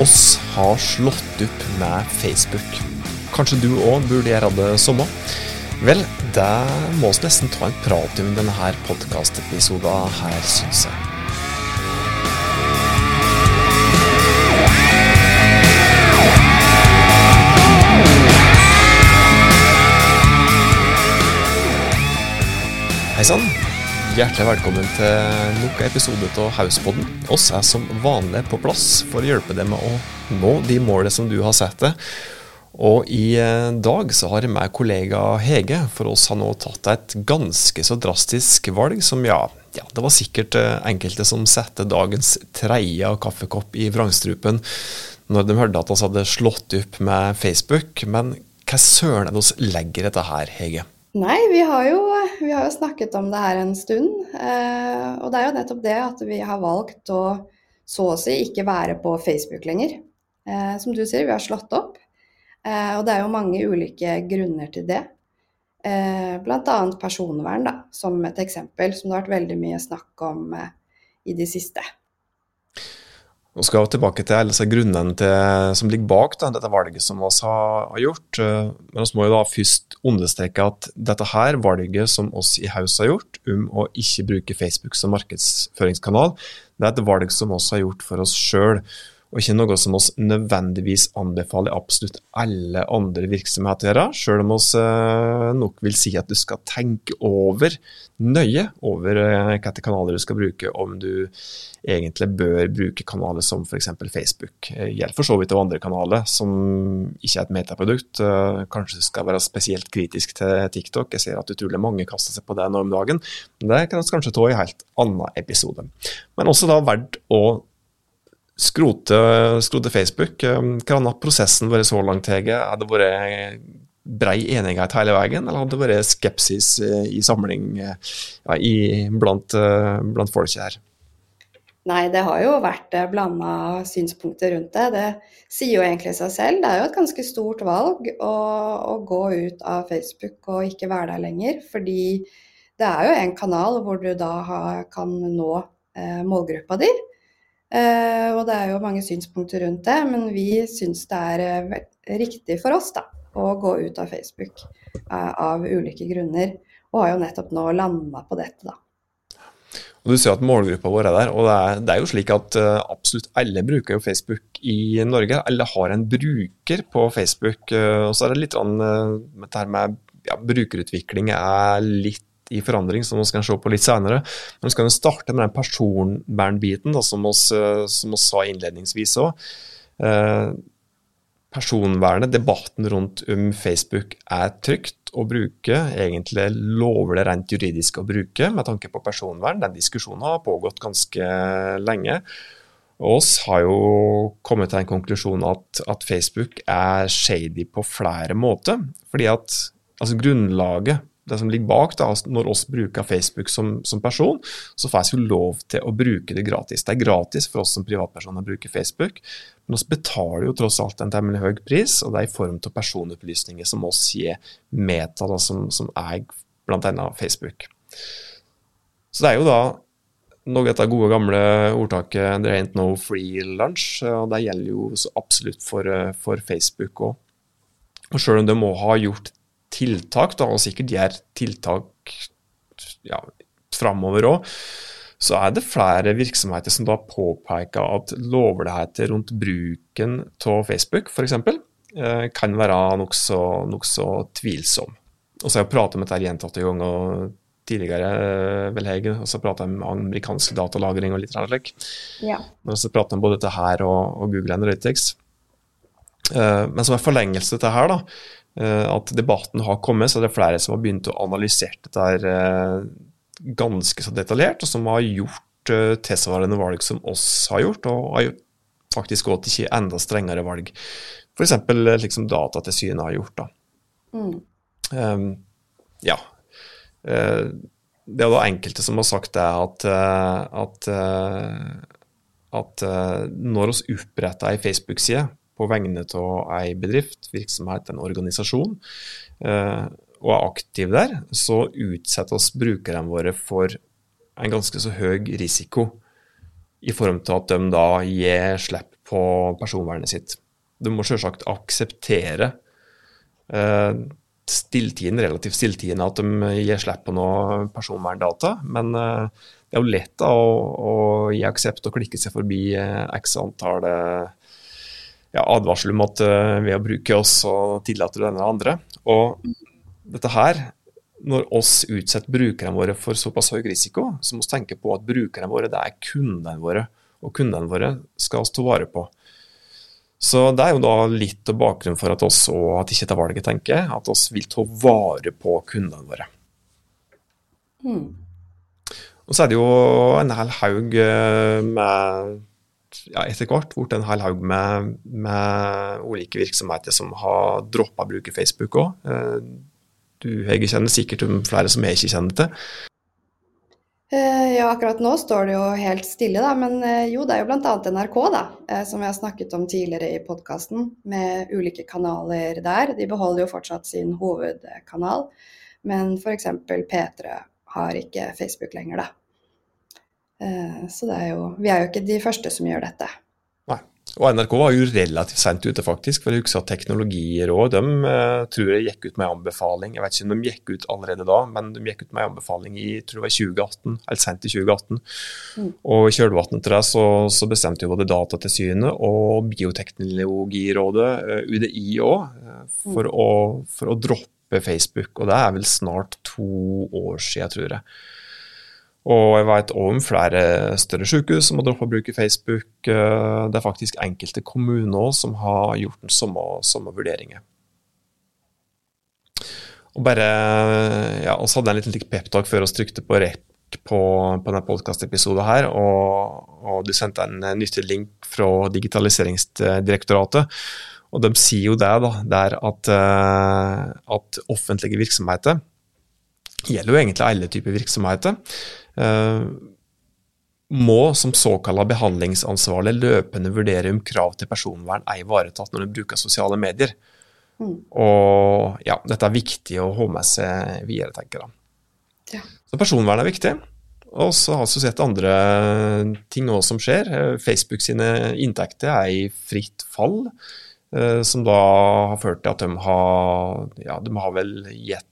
oss har slått opp med Facebook. Kanskje du òg burde gjøre det samme? Vel, det må vi nesten ta en prat om i denne podkastepisoden her, syns jeg. Hei sann. Hjertelig velkommen til nok en episode av Hauspodden. Oss er som vanlig på plass for å hjelpe deg med å nå de målene som du har satt deg. Og i eh, dag så har jeg med kollega Hege, for oss har nå tatt et ganske så drastisk valg som ja, ja det var sikkert eh, enkelte som satte dagens tredje kaffekopp i vrangstrupen når de hørte at vi hadde slått opp med Facebook. Men hva søren er det vi legger i dette her, Hege? Nei, vi har, jo, vi har, jo, snakket om det her en stund. Eh, og det er jo nettopp det at vi har valgt å så å si ikke være på Facebook lenger. Eh, som du sier, vi har slått opp. Eh, og det er jo mange ulike grunner til det. Eh, Bl.a. personvern, da, som et eksempel, som det har vært veldig mye snakk om eh, i de siste. Vi skal tilbake til alle grunnene til, som ligger bak da, dette valget som vi har, har, gjort. Eh, men vi må jo da først understreke at dette her valget som oss i Haus har gjort, om å ikke bruke Facebook som markedsføringskanal, det er et valg som vi har gjort for oss sjøl og ikke noe som oss nødvendigvis anbefaler absolutt alle andre virksomheter selv om vi eh, nok vil si at du skal tenke over nøye over eh, hvilke kanaler du skal bruke, om du egentlig bør bruke kanaler som f.eks. Facebook. Gjelder for så vidt av andre kanaler som ikke er et metaprodukt. Eh, kanskje du skal være spesielt kritisk til TikTok. Jeg ser at utrolig mange kaster seg på det nå om dagen. Det kan vi kanskje ta i en helt annen episode. Men også da verdt å skrote, skrote Facebook. Um, hvordan har prosessen vært så langt, Hege? Har det vært brei enighet hele veien, eller har det vært skepsis eh, i samling ja, i, blant, eh, blant folk her? Nei, det har jo vært eh, blanda synspunkter rundt det. Det sier jo egentlig seg selv. Det er jo et ganske stort valg å, å, gå ut av Facebook og ikke være der lenger. Fordi det er jo en kanal hvor du da har, kan nå eh, målgruppa di. Eh, og det er jo mange synspunkter rundt det, men vi syns det er eh, riktig for oss da, å gå ut av Facebook eh, av ulike grunner. Og har jo nettopp nå landa på dette, da. Og Du ser at målgruppa vår er der, og det er, det er, jo slik at absolutt alle bruker jo Facebook i Norge. Alle har en bruker på Facebook. Og så er det litt sånn, uh, dette her med ja, brukerutvikling er litt i forandring, som vi skal se på litt senere. Men vi skal starte med den personvernbiten, da, som vi sa innledningsvis òg. Eh, personvernet, debatten rundt om Facebook er trygt å bruke, egentlig lover det rent juridisk å bruke med tanke på personvern. Den diskusjonen har pågått ganske lenge. Og oss har jo kommet til en konklusjon at, at Facebook er shady på flere måter. Fordi at altså grunnlaget det som ligger bak, da, altså når oss bruker Facebook som, som person, så får vi jo lov til å bruke det gratis. Det er gratis for oss som privatpersoner å bruke Facebook, men vi betaler jo tross alt en temmelig høy pris, og det er i form av personopplysninger som oss gir Meta, da, som, som eier bl.a. Facebook. Så det er jo da noe av dette gode, gamle ordtaket 'there ain't no free lunch', og det gjelder jo absolutt for, for Facebook òg. Og selv om de må ha gjort tiltak, da, og sikkert gjør tiltak ja, framover òg, så er det flere virksomheter som da påpeker at lovligheter rundt bruken av Facebook f.eks. Eh, kan være nokså nok tvilsom. Og så har jeg pratet med dette gjentatte ganger tidligere, eh, vel Hege, og så prata om amerikansk datalagring og litt slik. Ja. Men så prater om både dette her og, og Google Analytics. Eh, men som en forlengelse til dette her, da, at debatten har kommet, så det er flere som har begynt å analysere dette eh, ganske så detaljert, og som har gjort eh, tilsvarende valg som oss har gjort, og har faktisk gått ikke enda strengere valg. F.eks. liksom Datatilsynet har gjort. da. Mm. Um, ja. Uh, det er da enkelte som har sagt det at, uh, at, uh, at når vi oppretter ei Facebook-side, på vegne av ei bedrift, virksomhet, en organisasjon, eh, og er aktiv der, så utsetter oss brukerne våre for en ganske så høy risiko i form til at de da gir slipp på personvernet sitt. Du må selvsagt akseptere eh, relativt stilltiende at de gir slipp på noe personverndata. Men eh, det er jo lett da, å, å, gi aksept og klikke seg forbi eh, x antall ja, advarsel om at ved å bruke oss, så tillater du denne eller andre. Og dette her, når oss utsetter brukerne våre for såpass høy risiko, så må vi tenke på at brukerne våre det er kundene våre. Og kundene våre skal vi ta vare på. Så det er jo da litt av bakgrunnen for at oss og at ikke tar valget tenker, at oss vil ta vare på kundene våre. Mm. Og så er det jo en hel haug eh, med ja, etter hvert blitt en hel haug med, med, ulike virksomheter som har droppa å bruke Facebook òg. Eh, du Hege, kjenner sikkert om flere som jeg ikke kjenner til. Eh, ja, akkurat nå står det jo helt stille, da. Men eh, jo, det er jo bl.a. NRK, da, som vi har snakket om tidligere i podkasten, med ulike kanaler der. De beholder jo fortsatt sin hovedkanal, men f.eks. P3 har ikke Facebook lenger, da. Så det er jo Vi er jo ikke de første som gjør dette. Og NRK var jo relativt sent ute, faktisk. for Jeg husker at Teknologirådet de uh, tror jeg gikk ut med en anbefaling. Jeg vet ikke om de gikk ut allerede da, men de gikk ut med en anbefaling i tror var 2018, eller sent i 2018. Mm. Og i kjølvannet til det så, så, bestemte jo både Datatilsynet og Bioteknologirådet, eh, UDI òg, eh, for, mm. for, å droppe Facebook. Og det er vel snart to år siden, tror jeg. Og jeg vet òg om flere større sykehus som har droppa å bruke Facebook. Eh, det er faktisk enkelte kommuner som har gjort den samme, samme vurderinger. Og bare, ja, oss hadde en liten peptalk før vi trykte på rep på, på denne podkastepisoden her, og, og, du sendte en nyttig link fra Digitaliseringsdirektoratet. Og de sier jo det, da, der at, eh, at offentlige virksomheter gjelder jo egentlig alle typer virksomheter. Eh, må som såkalla behandlingsansvarlig løpende vurdere om krav til personvern er ivaretatt når du bruker sosiale medier. Mm. Og ja, dette er viktig å ha med seg videre, tenker jeg. Ja. Så personvern er viktig. Og så har vi sett andre ting òg som skjer. Facebook sine inntekter er i fritt fall. Eh, som da har ført til at de har, ja, de har vel gitt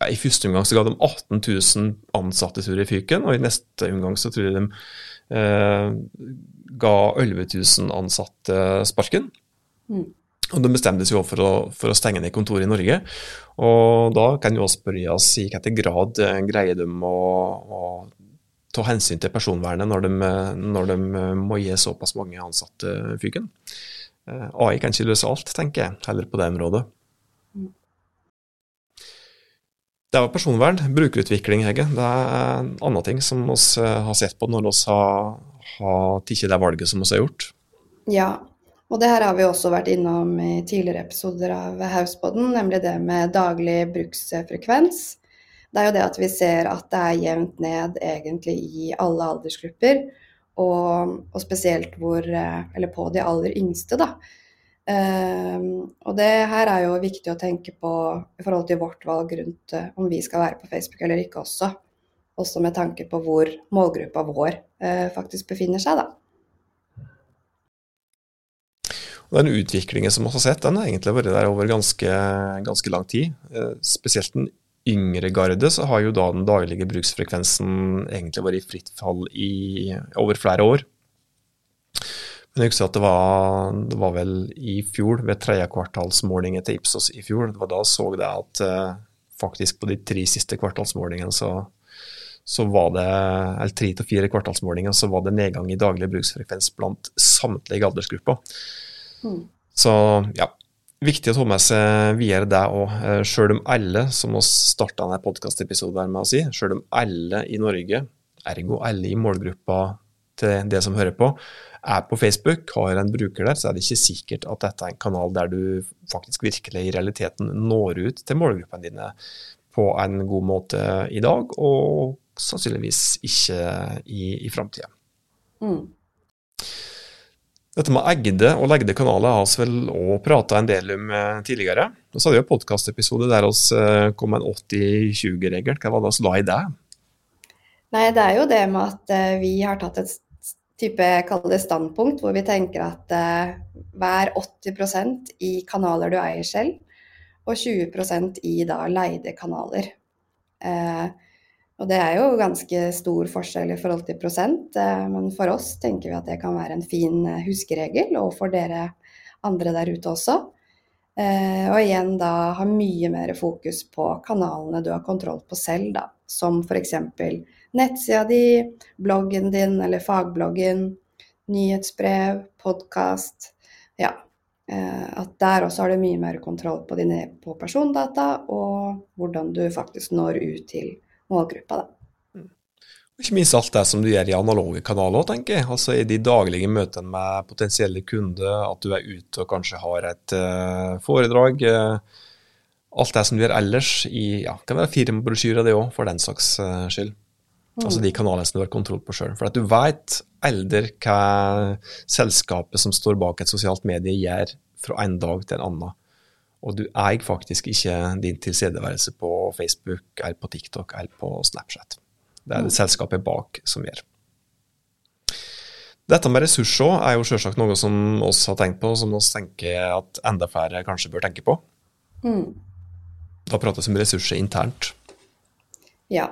ja, I første omgang så ga de 18 000 ansatte tur i fyken, og i neste omgang så tror jeg de eh, ga 11 000 ansatte sparken. Mm. Og De bestemte seg for å, for å stenge ned kontoret i Norge. Og Da kan jo også spørre oss i hvilken grad eh, greier de å, å ta hensyn til personvernet når de, når de må gi såpass mange ansatte fyken. Eh, AI kan ikke løse alt, tenker jeg, heller på det området. Det er jo personvern, brukerutvikling, Hege. Det er en annen ting som vi eh, har sett på når vi har, har tatt det valget som vi har gjort. Ja, og det her har vi også vært innom i tidligere episoder av Hauspodden, nemlig det med daglig bruksfrekvens. Det er jo det at vi ser at det er jevnt ned egentlig i alle aldersgrupper, og, og spesielt hvor, eh, på de aller yngste, da. Um, og det her er jo viktig å tenke på i forhold til vårt valg rundt uh, om vi skal være på Facebook eller ikke også. Også med tanke på hvor målgruppa vår uh, faktisk befinner seg, da. Den utviklingen som vi har sett, den har egentlig vært der over ganske, ganske lang tid. Uh, spesielt den yngre garde så har jo da den daglige bruksfrekvensen egentlig vært i fritt fall i over flere år. Men jeg husker at det var, det var vel i fjor, ved tredjekvartalsmålingen til Ipsos i fjor, det var da så det at uh, faktisk på de tre siste kvartalsmålingene så, så var det, eller tre til fire kvartalsmålinger, så var det nedgang i daglig bruksfrekvens blant samtlige aldersgrupper. Mm. Så ja, viktig å ta med seg videre det òg. Eh, selv om alle, som vi starta denne podkastepisoden med å si, selv om alle i Norge, ergo alle i målgruppa til det som hører på, er på Facebook, har en bruker der, så er det ikke sikkert at dette er en kanal der du faktisk virkelig i realiteten når ut til målgruppene dine på en god måte i dag, og sannsynligvis ikke i, i framtida. Mm. Dette med eggede og legde kanaler har vi vel òg prata en del om eh, tidligere. Og så hadde vi en podkastepisode der vi eh, kom med en 80-20-regel. Hva var det vi la i det? Nei, det er jo det med at eh, vi har tatt et type standpunkt, hvor vi tenker at eh, vær 80% i kanaler du eier selv, og 20% i da leide kanaler. Eh, og det er jo ganske stor forskjell i forhold til prosent, eh, men for oss tenker vi at det kan være en fin eh, huskeregel, og for dere andre der ute også. Eh, og igjen da ha mye mer fokus på kanalene du har kontroll på selv, da. Som f.eks. nettsida di, bloggen din eller fagbloggen, nyhetsbrev, podkast. Ja. At der også har du mye mer kontroll på, dine, på persondata, og hvordan du faktisk når ut til målgruppa. da. Ikke minst alt det som du gjør i analoge kanaler, tenker jeg. Altså I de daglige møtene med potensielle kunder, at du er ute og kanskje har et uh, foredrag. Uh, alt det som du gjør ellers i ja, kan være firmabrosjyrer, det òg, for den saks uh, skyld. Mm. Altså de kanalene som du har kontroll på sjøl. For at du veit aldri hva selskapet som står bak et sosialt medie, gjør fra en dag til en annen. Og du eier faktisk ikke din tilstedeværelse på Facebook, eller på TikTok eller på Snapchat. Det er det mm. selskapet bak som gjør. Dette med ressurser er jo selvsagt noe som oss har tenkt på, som oss tenker at enda flere kanskje bør tenke på. Mm. Da prates det om ressurser internt. Ja.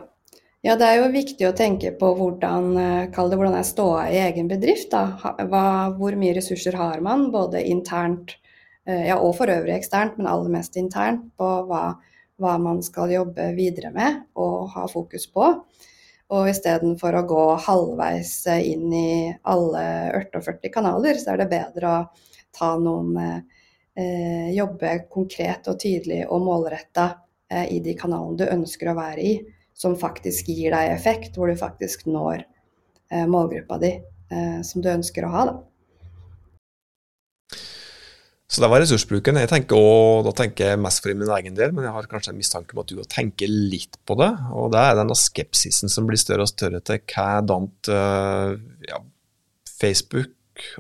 ja. det er jo viktig å tenke på hvordan, eh, kall det hvordan er ståa i egen bedrift. Da. Hva, hvor mye ressurser har man, både internt Eh, ja, og for øvrig eksternt, men aller mest internt, på hva, hva man skal jobbe videre med og ha fokus på. Og istedenfor å gå halvveis inn i alle 48 kanaler, så er det bedre å ta noen eh, Jobbe konkret og tydelig og målretta eh, i de kanalene du ønsker å være i, som faktisk gir deg effekt, hvor du faktisk når eh, målgruppa di eh, som du ønsker å ha. da. Så det var ressursbruken. Jeg tenker også, Da tenker jeg mest for min egen del, men jeg har kanskje en mistanke om at du tenker litt på det. Og det er denne skepsisen som blir større og større til hva dant ja, Facebook,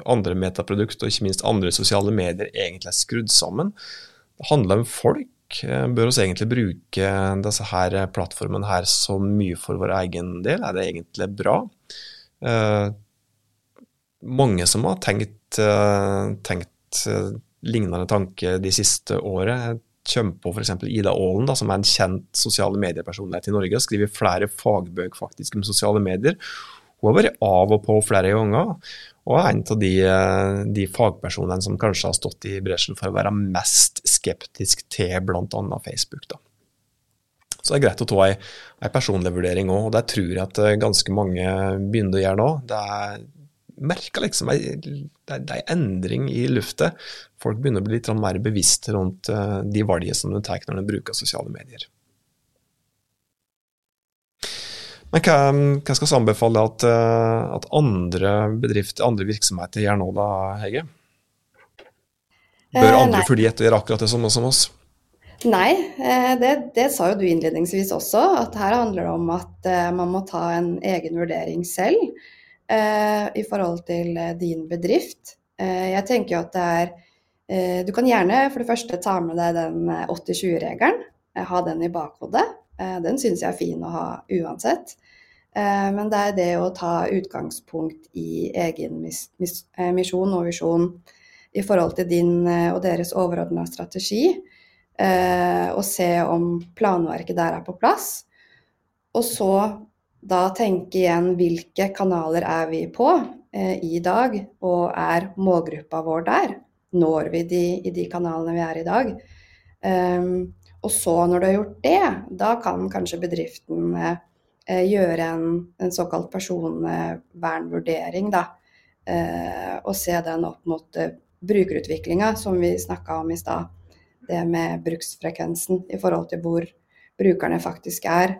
andre metaprodukt og ikke minst andre sosiale medier egentlig er skrudd sammen. Det handler om folk. Eh, bør vi egentlig bruke disse her plattformene her så mye for vår egen del? Er det egentlig bra? Eh, mange som har tenkt, uh, tenkt lignende tanke de siste året. Kommer på f.eks. Ida Aalen, da, som er en kjent sosiale mediepersonlighet i Norge, skriver flere fagbøker faktisk om sosiale medier. Hun har vært av og på flere ganger, og er en av de, de fagpersonene som kanskje har stått i bresjen for å være mest skeptisk til bl.a. Facebook. Da. Så det er greit å ta ei personlig vurdering òg, og det tror jeg at ganske mange begynner å gjøre nå. Det er merker liksom det er en endring i lufta. Folk begynner å bli litt mer bevisste rundt eh, de valgene som de tar når de bruker sosiale medier. Men hva, hva skal vi anbefale at, eh, at, andre bedrifter, andre virksomheter gjør nå da, Hege? Bør eh, andre eh, følge etter og gjøre akkurat det samme som oss? Nei, det, det, sa jo du innledningsvis også, at her handler det om at man må ta en egen vurdering selv eh, i forhold til eh, din bedrift. Eh, jeg tenker jo at det er eh, Du kan gjerne for det første ta med deg den 80-20-regelen. Eh, ha den i bakhodet. Eh, den syns jeg er fin å ha uansett. Men det er det å ta utgangspunkt i egen mis misjon og visjon i forhold til din og deres overordna strategi, og se om planverket der er på plass. Og så da tenke igjen hvilke kanaler er vi på eh, i dag, og er målgruppa vår der? Når vi de i de kanalene vi er i dag? Um, og så, når du har gjort det, da kan kanskje bedriften eh, gjøre en, en, såkalt personvernvurdering, da. Eh, og se den opp mot eh, brukerutviklinga, som vi snakka om i stad. Det med bruksfrekvensen i forhold til hvor brukerne faktisk er.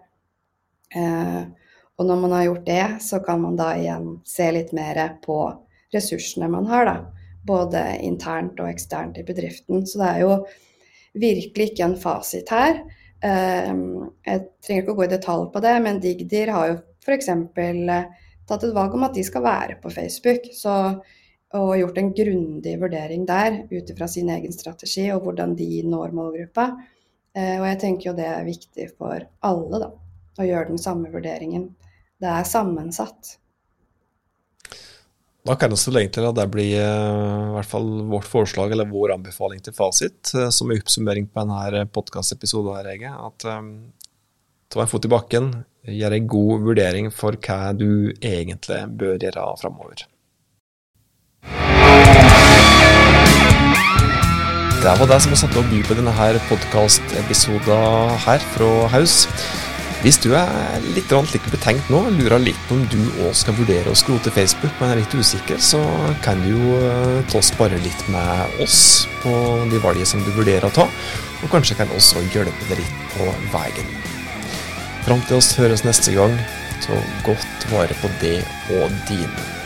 Eh, og når man har gjort det, så kan man da igjen se litt mer på ressursene man har, da. Både internt og eksternt i bedriften. Så det er jo virkelig ikke en fasit her. Ehm, jeg trenger ikke å gå i detalj på det, men Digdir har jo f.eks. Eh, tatt et valg om at de skal være på Facebook. Så, og gjort en grundig vurdering der ut ifra sin egen strategi og hvordan de når målgruppa. Eh, og jeg tenker jo det er viktig for alle, da. Å gjøre den samme vurderingen det er sammensatt. Da kan vi legge til at det blir i hvert fall vårt forslag eller vår anbefaling til fasit, som er oppsummering på denne podkastepisoden. At um, ta en fot i bakken, gjør en god vurdering for hva du egentlig bør gjøre framover. Det var det som var satt opp by på denne podkastepisoden her fra Haus. Hvis du er litt like betenkt nå, lurer litt om du òg skal vurdere å skrote Facebook, men er litt usikker, så kan du jo eh, ta spare litt med oss på de valgene som du vurderer å ta, og kanskje kan også hjelpe deg litt på veien. Fram til oss høres neste gang, så godt vare på det og dine.